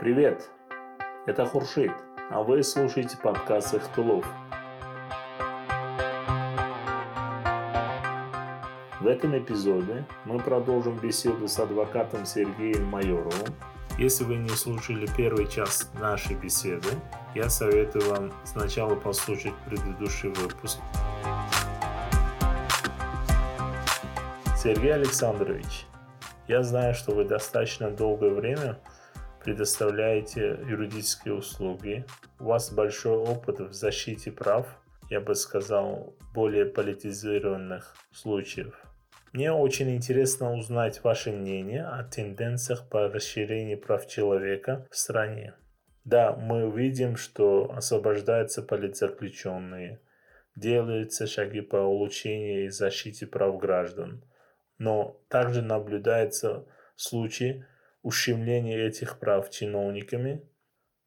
Привет, это Хуршит, а вы слушаете подкаст Ихтулов. В этом эпизоде мы продолжим беседу с адвокатом Сергеем Майоровым. Если вы не слушали первый час нашей беседы, я советую вам сначала послушать предыдущий выпуск. Сергей Александрович, я знаю, что вы достаточно долгое время предоставляете юридические услуги, у вас большой опыт в защите прав, я бы сказал, более политизированных случаев. Мне очень интересно узнать ваше мнение о тенденциях по расширению прав человека в стране. Да, мы видим, что освобождаются политзаключенные, делаются шаги по улучшению и защите прав граждан, но также наблюдаются случаи, ущемления этих прав чиновниками.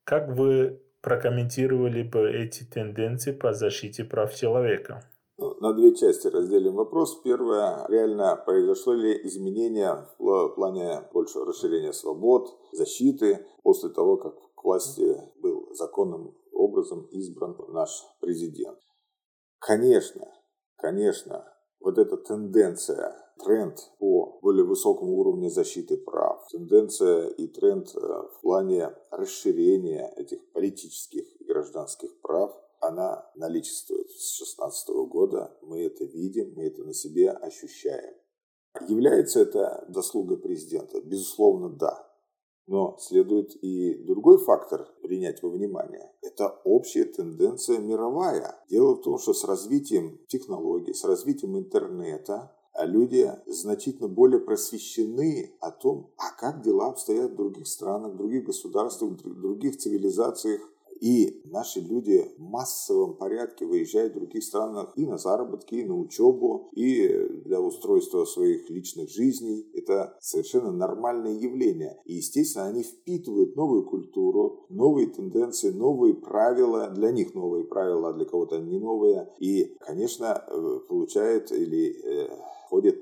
Как вы прокомментировали бы эти тенденции по защите прав человека? Ну, на две части разделим вопрос. Первое, реально произошло ли изменение в плане большего расширения свобод, защиты после того, как к власти был законным образом избран наш президент? Конечно, конечно, вот эта тенденция тренд по более высокому уровню защиты прав, тенденция и тренд э, в плане расширения этих политических и гражданских прав, она наличествует с 2016 года. Мы это видим, мы это на себе ощущаем. Является это заслугой президента? Безусловно, да. Но следует и другой фактор принять во внимание. Это общая тенденция мировая. Дело в том, что с развитием технологий, с развитием интернета, а люди значительно более просвещены о том, а как дела обстоят в других странах, в других государствах, в других цивилизациях. И наши люди в массовом порядке выезжают в других странах и на заработки, и на учебу, и для устройства своих личных жизней. Это совершенно нормальное явление. И, естественно, они впитывают новую культуру, новые тенденции, новые правила. Для них новые правила, а для кого-то не новые. И, конечно, э, получают или э,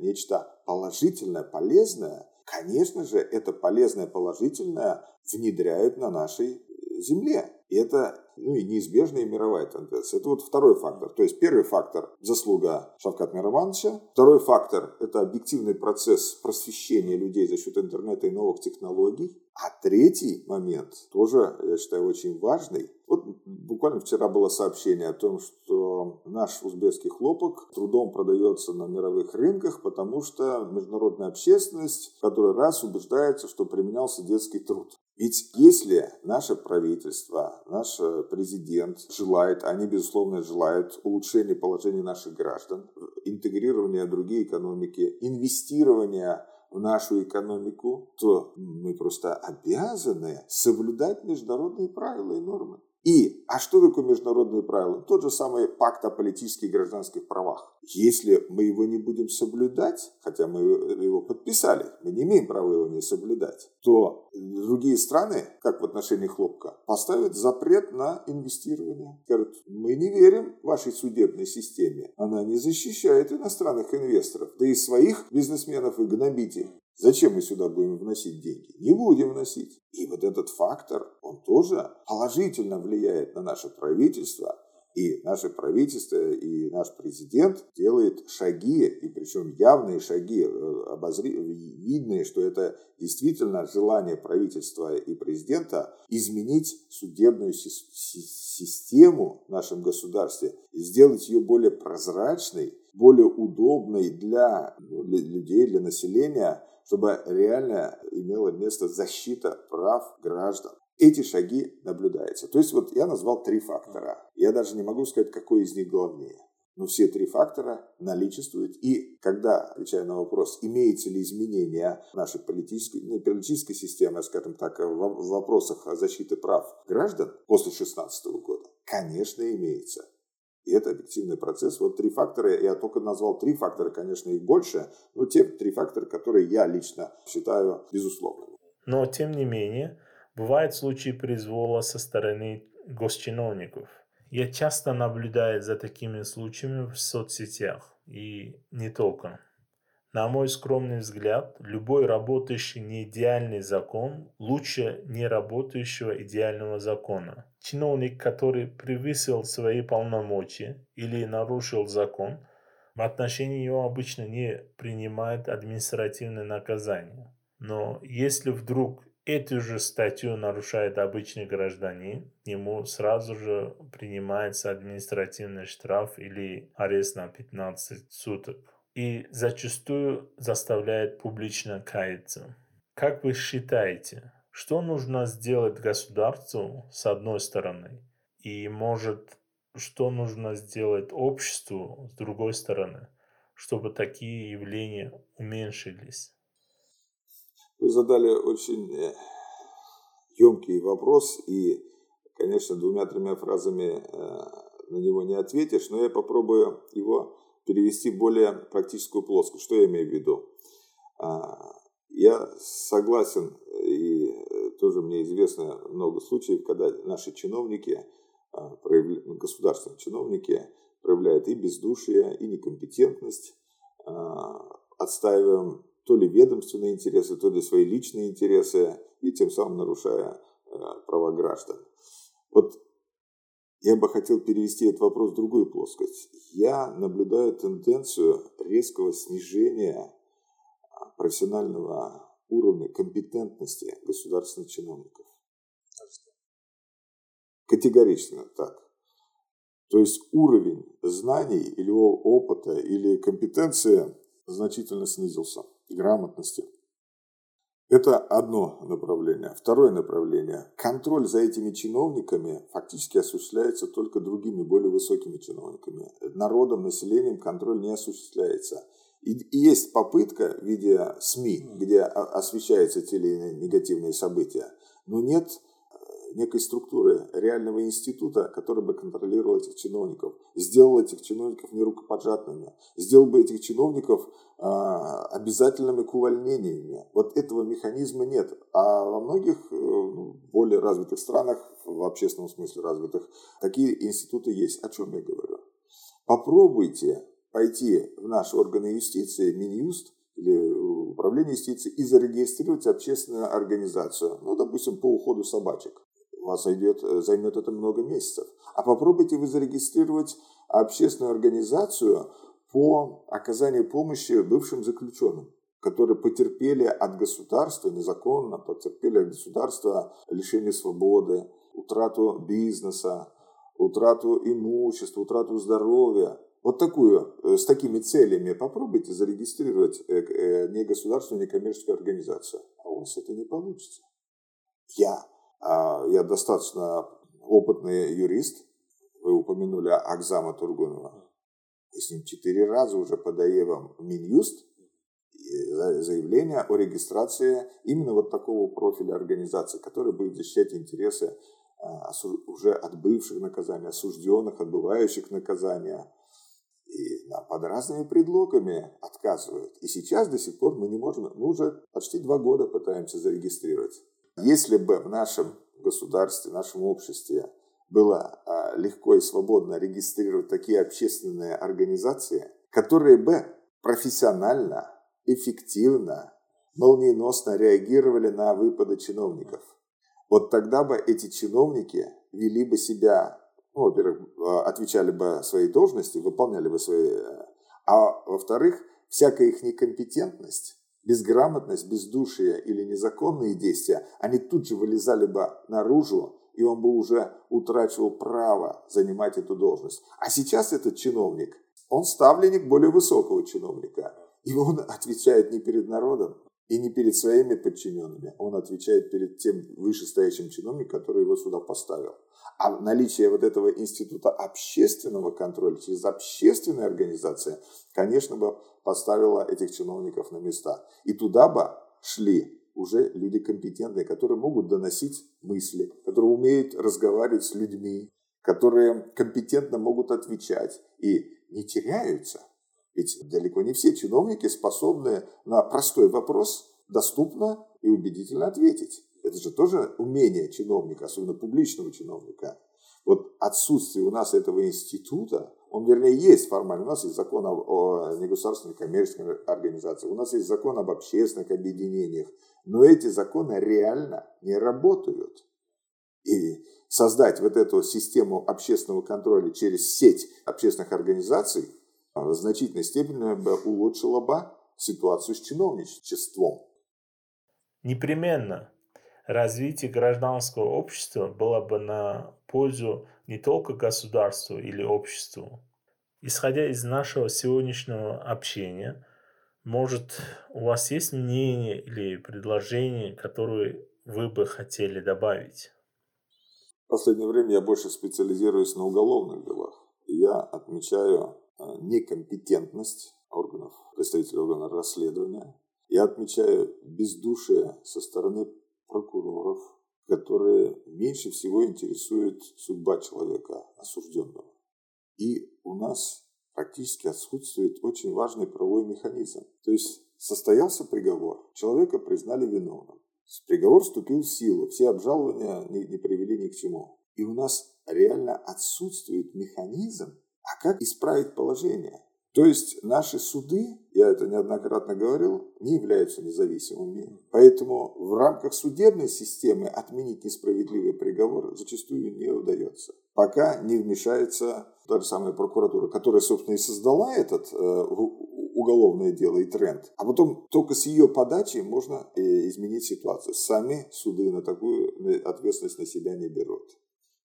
нечто положительное, полезное, конечно же, это полезное, положительное внедряют на нашей земле. И это ну, и неизбежная мировая тенденция. Это вот второй фактор. То есть первый фактор – заслуга Шавкат Миромановича. Второй фактор – это объективный процесс просвещения людей за счет интернета и новых технологий. А третий момент, тоже, я считаю, очень важный. Вот буквально вчера было сообщение о том, что наш узбекский хлопок трудом продается на мировых рынках, потому что международная общественность в который раз убеждается, что применялся детский труд. Ведь если наше правительство, наш президент желает, они, безусловно, желают улучшения положения наших граждан, интегрирования другие экономики, инвестирования в нашу экономику, то мы просто обязаны соблюдать международные правила и нормы. И, а что такое международные правила? Тот же самый пакт о политических и гражданских правах. Если мы его не будем соблюдать, хотя мы его подписали, мы не имеем права его не соблюдать, то другие страны, как в отношении хлопка, поставят запрет на инвестирование. Скажут, мы не верим вашей судебной системе. Она не защищает иностранных инвесторов, да и своих бизнесменов и гнобителей. Зачем мы сюда будем вносить деньги? Не будем вносить. И вот этот фактор, он тоже положительно влияет на наше правительство. И наше правительство и наш президент делает шаги, и причем явные шаги, э, обозри... видные, что это действительно желание правительства и президента изменить судебную систему в нашем государстве, сделать ее более прозрачной, более удобной для, ну, для людей, для населения, чтобы реально имела место защита прав граждан. Эти шаги наблюдаются. То есть вот я назвал три фактора. Я даже не могу сказать, какой из них главнее. Но все три фактора наличествуют. И когда, отвечая на вопрос, имеется ли изменения нашей политической, ну, политической системы, скажем так, в вопросах защиты прав граждан после 2016 года, конечно, имеется. И это объективный процесс. Вот три фактора, я только назвал три фактора, конечно, их больше, но те три фактора, которые я лично считаю безусловными. Но, тем не менее, бывают случаи произвола со стороны госчиновников. Я часто наблюдаю за такими случаями в соцсетях, и не только. На мой скромный взгляд, любой работающий неидеальный закон лучше не работающего идеального закона. Чиновник, который превысил свои полномочия или нарушил закон, в отношении его обычно не принимают административное наказание. Но если вдруг эту же статью нарушает обычный гражданин, ему сразу же принимается административный штраф или арест на 15 суток. И зачастую заставляет публично каяться. Как вы считаете, что нужно сделать государству с одной стороны? И может, что нужно сделать обществу с другой стороны, чтобы такие явления уменьшились? Вы задали очень емкий э, вопрос, и, конечно, двумя-тремя фразами э, на него не ответишь, но я попробую его перевести в более практическую плоскость. Что я имею в виду? А, я согласен, и э, тоже мне известно много случаев, когда наши чиновники, а, государственные чиновники, проявляют и бездушие, и некомпетентность, а, отстаиваем то ли ведомственные интересы, то ли свои личные интересы, и тем самым нарушая права граждан. Вот я бы хотел перевести этот вопрос в другую плоскость. Я наблюдаю тенденцию резкого снижения профессионального уровня компетентности государственных чиновников. Категорично так. То есть уровень знаний или опыта или компетенции значительно снизился грамотности. Это одно направление. Второе направление. Контроль за этими чиновниками фактически осуществляется только другими, более высокими чиновниками. Народом, населением контроль не осуществляется. И есть попытка в виде СМИ, где освещаются те или иные негативные события, но нет некой структуры, реального института, который бы контролировал этих чиновников, сделал этих чиновников нерукоподжатными, сделал бы этих чиновников а, обязательными к увольнениями. Вот этого механизма нет. А во многих э, ну, более развитых странах, в общественном смысле развитых, такие институты есть. О чем я говорю? Попробуйте пойти в наши органы юстиции, Минюст, или управление юстиции и зарегистрировать общественную организацию, ну, допустим, по уходу собачек у вас зайдет, э, займет это много месяцев. А попробуйте вы зарегистрировать общественную организацию по оказанию помощи бывшим заключенным, которые потерпели от государства незаконно, потерпели от государства лишение свободы, утрату бизнеса, утрату имущества, утрату здоровья. Вот такую, э, с такими целями попробуйте зарегистрировать э, не государственную, не коммерческую организацию. А у вас это не получится. Я я достаточно опытный юрист. Вы упомянули Акзама Тургунова. И с ним четыре раза уже подаем в Минюст заявление о регистрации именно вот такого профиля организации, которая будет защищать интересы а, уже отбывших наказания, осужденных, отбывающих наказания. И под разными предлогами отказывают. И сейчас до сих пор мы не можем, мы уже почти два года пытаемся зарегистрировать. Если бы в нашем государстве, нашем обществе было а, легко и свободно регистрировать такие общественные организации, которые бы профессионально, эффективно, молниеносно реагировали на выпады чиновников. Вот тогда бы эти чиновники вели бы себя, ну, во-первых, а, отвечали бы своей должности, выполняли бы свои... А во-вторых, всякая их некомпетентность безграмотность, бездушие или незаконные действия, они тут же вылезали бы наружу, и он бы уже утрачивал право занимать эту должность. А сейчас этот чиновник, он ставленник более высокого чиновника. И он отвечает не перед народом и не перед своими подчиненными. Он отвечает перед тем вышестоящим чиновником, который его сюда поставил. А наличие вот этого института общественного контроля через общественные организации, конечно бы поставило этих чиновников на места. И туда бы шли уже люди компетентные, которые могут доносить мысли, которые умеют разговаривать с людьми, которые компетентно могут отвечать и не теряются. Ведь далеко не все чиновники способны на простой вопрос доступно и убедительно ответить. Это же тоже умение чиновника, особенно публичного чиновника. Вот отсутствие у нас этого института, он, вернее, есть формально. У нас есть закон о, о негосударственных коммерческих организациях, у нас есть закон об общественных объединениях, но эти законы реально не работают. И создать вот эту систему общественного контроля через сеть общественных организаций в значительной степени бы улучшило бы ситуацию с чиновничеством. Непременно. Развитие гражданского общества было бы на пользу не только государству или обществу. Исходя из нашего сегодняшнего общения, может, у вас есть мнение или предложение, которое вы бы хотели добавить? В последнее время я больше специализируюсь на уголовных делах. Я отмечаю э, некомпетентность органов, представителей органов расследования. Я отмечаю бездушие со стороны прокуроров, которые меньше всего интересуют судьба человека осужденного. И у нас практически отсутствует очень важный правовой механизм. То есть состоялся приговор, человека признали виновным. Приговор вступил в силу, все обжалования не, не привели ни к чему. И у нас реально отсутствует механизм, а как исправить положение? То есть наши суды, я это неоднократно говорил, не являются независимыми. Поэтому в рамках судебной системы отменить несправедливый приговор зачастую не удается. Пока не вмешается та же самая прокуратура, которая, собственно, и создала этот э, уголовное дело и тренд. А потом только с ее подачи можно э, изменить ситуацию. Сами суды на такую ответственность на себя не берут.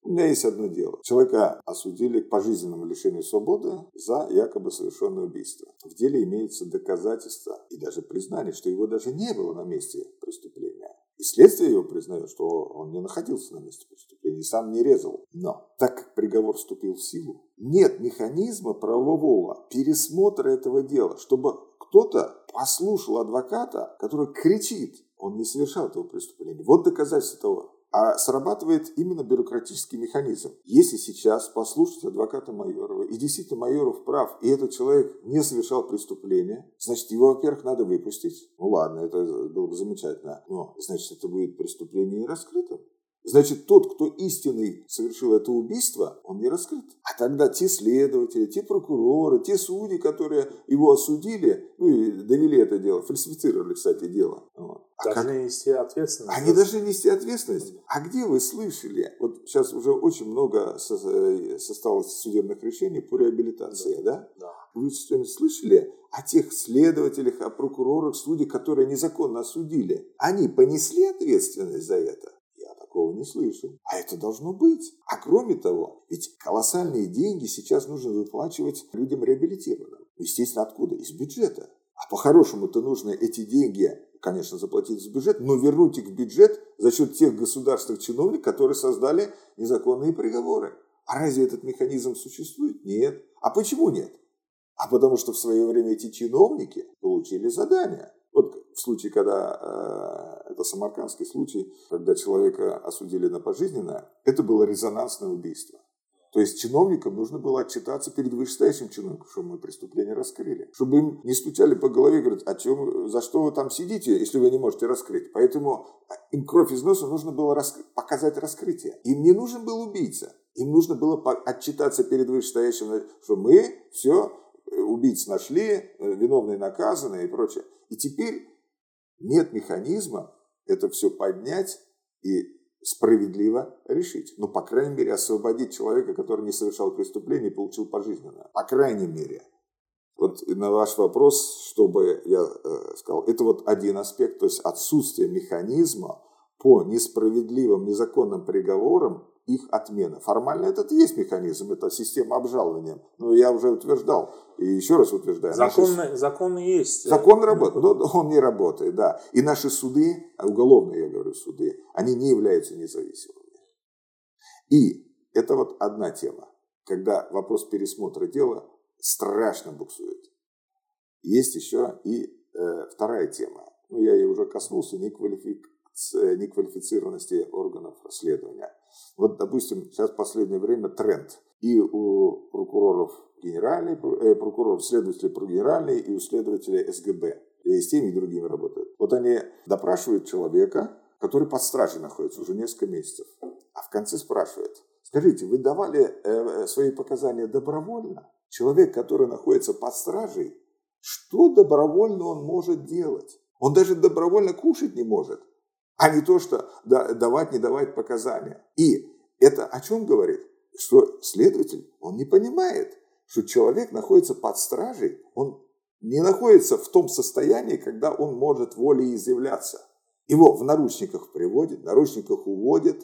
У меня есть одно дело. Человека осудили к пожизненному лишению свободы за якобы совершенное убийство. В деле имеются доказательства и даже признание, что его даже не было на месте преступления. И следствие его признает, что он не находился на месте преступления и сам не резал. Но так как приговор вступил в силу, нет механизма правового пересмотра этого дела, чтобы кто-то послушал адвоката, который кричит, он не совершал этого преступления. Вот доказательство того а срабатывает именно бюрократический механизм. Если сейчас послушать адвоката Майорова, и действительно Майоров прав, и этот человек не совершал преступления, значит, его, во-первых, надо выпустить. Ну ладно, это было бы замечательно, но значит, это будет преступление не раскрытым. Значит, тот, кто истинный совершил это убийство, он не раскрыт. А тогда те следователи, те прокуроры, те судьи, которые его осудили, ну и довели это дело, фальсифицировали, кстати, дело. Вот. А должны как? нести ответственность. Они должны нести ответственность. А где вы слышали? Вот сейчас уже очень много э, составилось судебных решений по реабилитации, да? да? Вы что-нибудь слышали о тех следователях, о прокурорах, судьях, которые незаконно осудили? Они понесли ответственность за это? Не слышал. А это должно быть. А кроме того, ведь колоссальные деньги сейчас нужно выплачивать людям реабилитированным. Естественно, откуда? Из бюджета. А по-хорошему-то нужно эти деньги, конечно, заплатить из бюджета, но вернуть их в бюджет за счет тех государственных чиновников, которые создали незаконные приговоры. А разве этот механизм существует? Нет. А почему нет? А потому что в свое время эти чиновники получили задание. В случае, когда э, это самаркандский случай, когда человека осудили на пожизненное, это было резонансное убийство. То есть чиновникам нужно было отчитаться перед вышестоящим чиновником, что мы преступление раскрыли. Чтобы им не стучали по голове и говорят, а чем, за что вы там сидите, если вы не можете раскрыть. Поэтому им кровь из носа нужно было раскры- показать раскрытие. Им не нужен был убийца. Им нужно было отчитаться перед вышестоящим, что мы все, э, убийц нашли, э, виновные наказаны и прочее. И теперь нет механизма это все поднять и справедливо решить. Ну, по крайней мере, освободить человека, который не совершал преступление и получил пожизненно. По крайней мере. Вот на ваш вопрос, чтобы я э, сказал, это вот один аспект, то есть отсутствие механизма по несправедливым, незаконным приговорам их отмена. Формально этот и есть механизм, это система обжалования. Но я уже утверждал, и еще раз утверждаю. Закон, наши... закон есть. Закон работает, но он не работает, да. И наши суды, уголовные, я говорю, суды, они не являются независимыми. И это вот одна тема, когда вопрос пересмотра дела страшно буксует. Есть еще и э, вторая тема. Ну, я ее уже коснулся, неквалифик... неквалифицированности органов расследования. Вот, допустим, сейчас в последнее время тренд. И у прокуроров генеральный, э, прокуроров, следователей про генеральный и у следователей СГБ. И с теми и другими работают. Вот они допрашивают человека, который под стражей находится уже несколько месяцев. А в конце спрашивают, скажите, вы давали э, свои показания добровольно человек, который находится под стражей, что добровольно он может делать? Он даже добровольно кушать не может, а не то, что давать, не давать показания. И это о чем говорит? Что следователь, он не понимает, что человек находится под стражей, он не находится в том состоянии, когда он может волеизъявляться. Его в наручниках приводят, в наручниках уводят,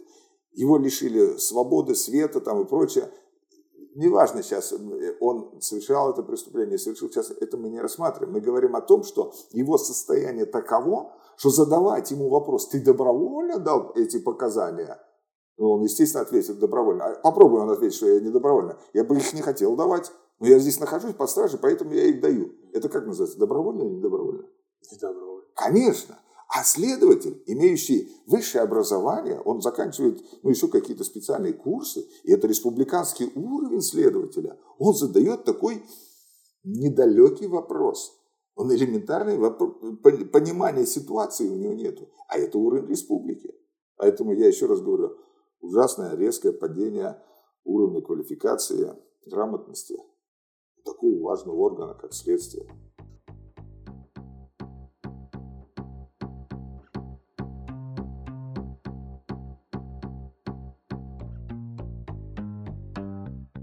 его лишили свободы, света там и прочее. Неважно сейчас, он совершал это преступление, совершил сейчас, это мы не рассматриваем. Мы говорим о том, что его состояние таково, что задавать ему вопрос, ты добровольно дал эти показания? Ну, он, естественно, ответит добровольно. А попробуй он ответить, что я не добровольно. Я бы их не хотел давать, но я здесь нахожусь под стражей, поэтому я их даю. Это как называется, добровольно или недобровольно? Не добровольно. Конечно. А следователь, имеющий высшее образование, он заканчивает ну, еще какие-то специальные курсы, и это республиканский уровень следователя, он задает такой недалекий вопрос. Он элементарный вопрос, понимания ситуации у него нету. А это уровень республики. Поэтому я еще раз говорю, ужасное резкое падение уровня квалификации, грамотности такого важного органа, как следствие.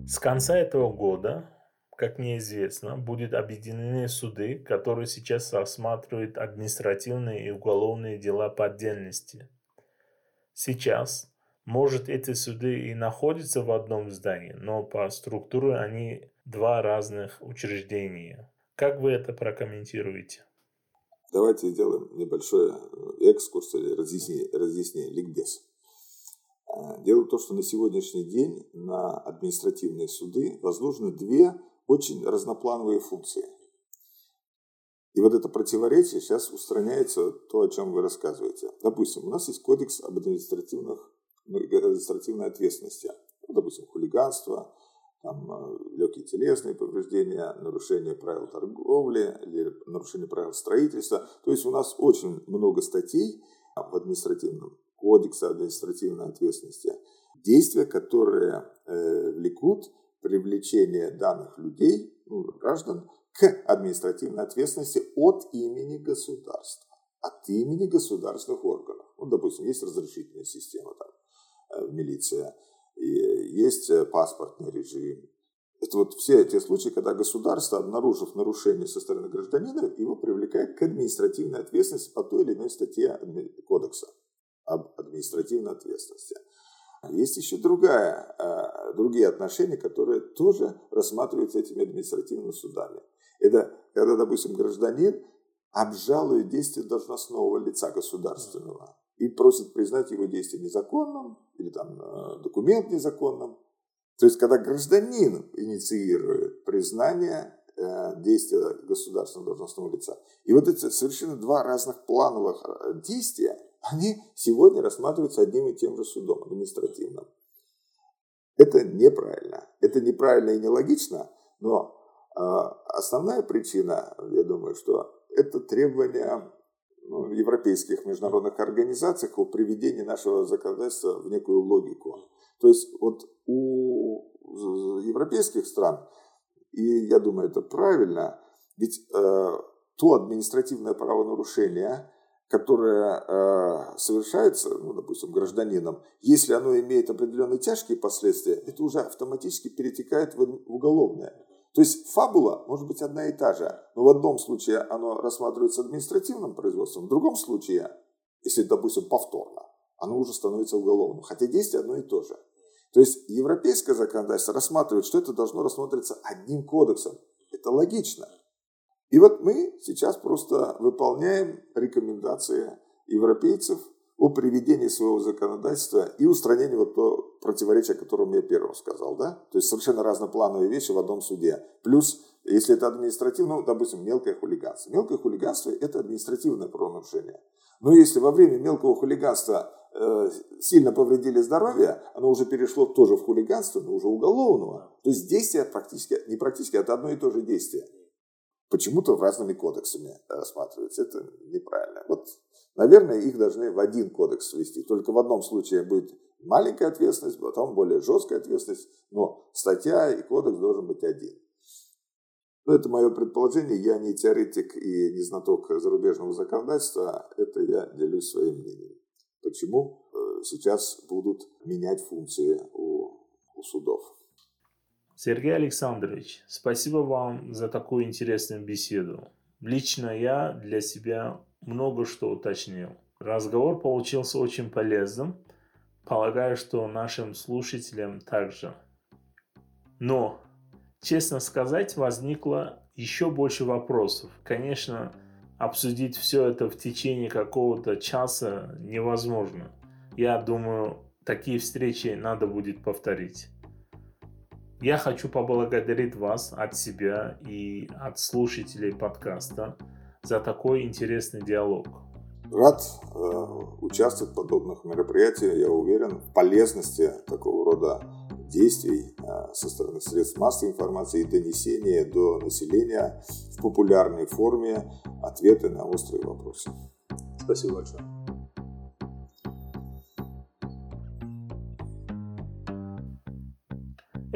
С конца этого года, как мне известно, будут объединены суды, которые сейчас рассматривают административные и уголовные дела по отдельности. Сейчас, может, эти суды и находятся в одном здании, но по структуре они два разных учреждения. Как вы это прокомментируете? Давайте сделаем небольшой экскурс или разъяснение, разъяснение ликбез. Э, дело в том, что на сегодняшний день на административные суды возложены две очень разноплановые функции. И вот это противоречие сейчас устраняется то, о чем вы рассказываете. Допустим, у нас есть кодекс об административных, административной ответственности. Ну, допустим, хулиганство, там, э, легкие телесные повреждения, нарушение правил торговли или нарушение правил строительства. То есть у нас очень много статей в административном Кодекса административной ответственности, действия, которые э, влекут привлечение данных людей, ну, граждан, к административной ответственности от имени государства, от имени государственных органов. Ну, допустим, есть разрешительная система, там, э, милиция, и есть э, паспортный режим. Это вот все те случаи, когда государство, обнаружив нарушение со стороны гражданина, его привлекает к административной ответственности по той или иной статье кодекса об административной ответственности. Есть еще другая, э, другие отношения, которые тоже рассматриваются этими административными судами. Это когда, допустим, гражданин обжалует действия должностного лица государственного и просит признать его действие незаконным или там э, документ незаконным. То есть, когда гражданин инициирует признание э, действия государственного должностного лица. И вот эти совершенно два разных плановых действия, они сегодня рассматриваются одним и тем же судом административным. Это неправильно. Это неправильно и нелогично, но э, основная причина, я думаю, что это требование ну, европейских международных организаций о приведении нашего законодательства в некую логику. То есть вот у европейских стран, и я думаю, это правильно, ведь э, то административное правонарушение, которое э, совершается, ну, допустим, гражданином, если оно имеет определенные тяжкие последствия, это уже автоматически перетекает в, в уголовное. То есть фабула может быть одна и та же, но в одном случае оно рассматривается административным производством, в другом случае, если, допустим, повторно, оно уже становится уголовным, хотя действие одно и то же. То есть европейское законодательство рассматривает, что это должно рассматриваться одним кодексом. Это логично. И вот мы сейчас просто выполняем рекомендации европейцев о приведении своего законодательства и устранении вот то противоречия, о котором я первым сказал, да? То есть совершенно разноплановые вещи в одном суде. Плюс, если это административно, ну, допустим, мелкое хулиганство. Мелкое хулиганство – это административное правонарушение. Но если во время мелкого хулиганства э, сильно повредили здоровье, оно уже перешло тоже в хулиганство, но уже уголовного. То есть действие практически, не практически, это одно и то же действие почему-то разными кодексами рассматривается. Это неправильно. Вот, наверное, их должны в один кодекс свести. Только в одном случае будет маленькая ответственность, потом более жесткая ответственность, но статья и кодекс должен быть один. Но это мое предположение, я не теоретик и не знаток зарубежного законодательства, это я делюсь своим мнением. Почему э, сейчас будут менять функции у, у судов? Сергей Александрович, спасибо вам за такую интересную беседу. Лично я для себя много что уточнил. Разговор получился очень полезным. Полагаю, что нашим слушателям также. Но Честно сказать, возникло еще больше вопросов. Конечно, обсудить все это в течение какого-то часа невозможно. Я думаю, такие встречи надо будет повторить. Я хочу поблагодарить вас от себя и от слушателей подкаста за такой интересный диалог. Рад э, участвовать в подобных мероприятиях. Я уверен в полезности такого рода действий а, со стороны средств массовой информации и донесения до населения в популярной форме ответы на острые вопросы. Спасибо большое.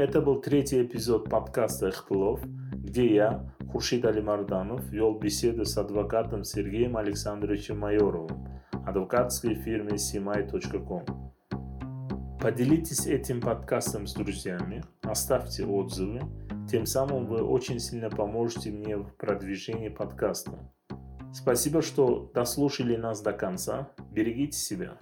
Это был третий эпизод подкаста «Эхплов», где я, Хуршид Алимарданов, вел беседу с адвокатом Сергеем Александровичем Майоровым, адвокатской фирме simai.com. Поделитесь этим подкастом с друзьями, оставьте отзывы, тем самым вы очень сильно поможете мне в продвижении подкаста. Спасибо, что дослушали нас до конца. Берегите себя.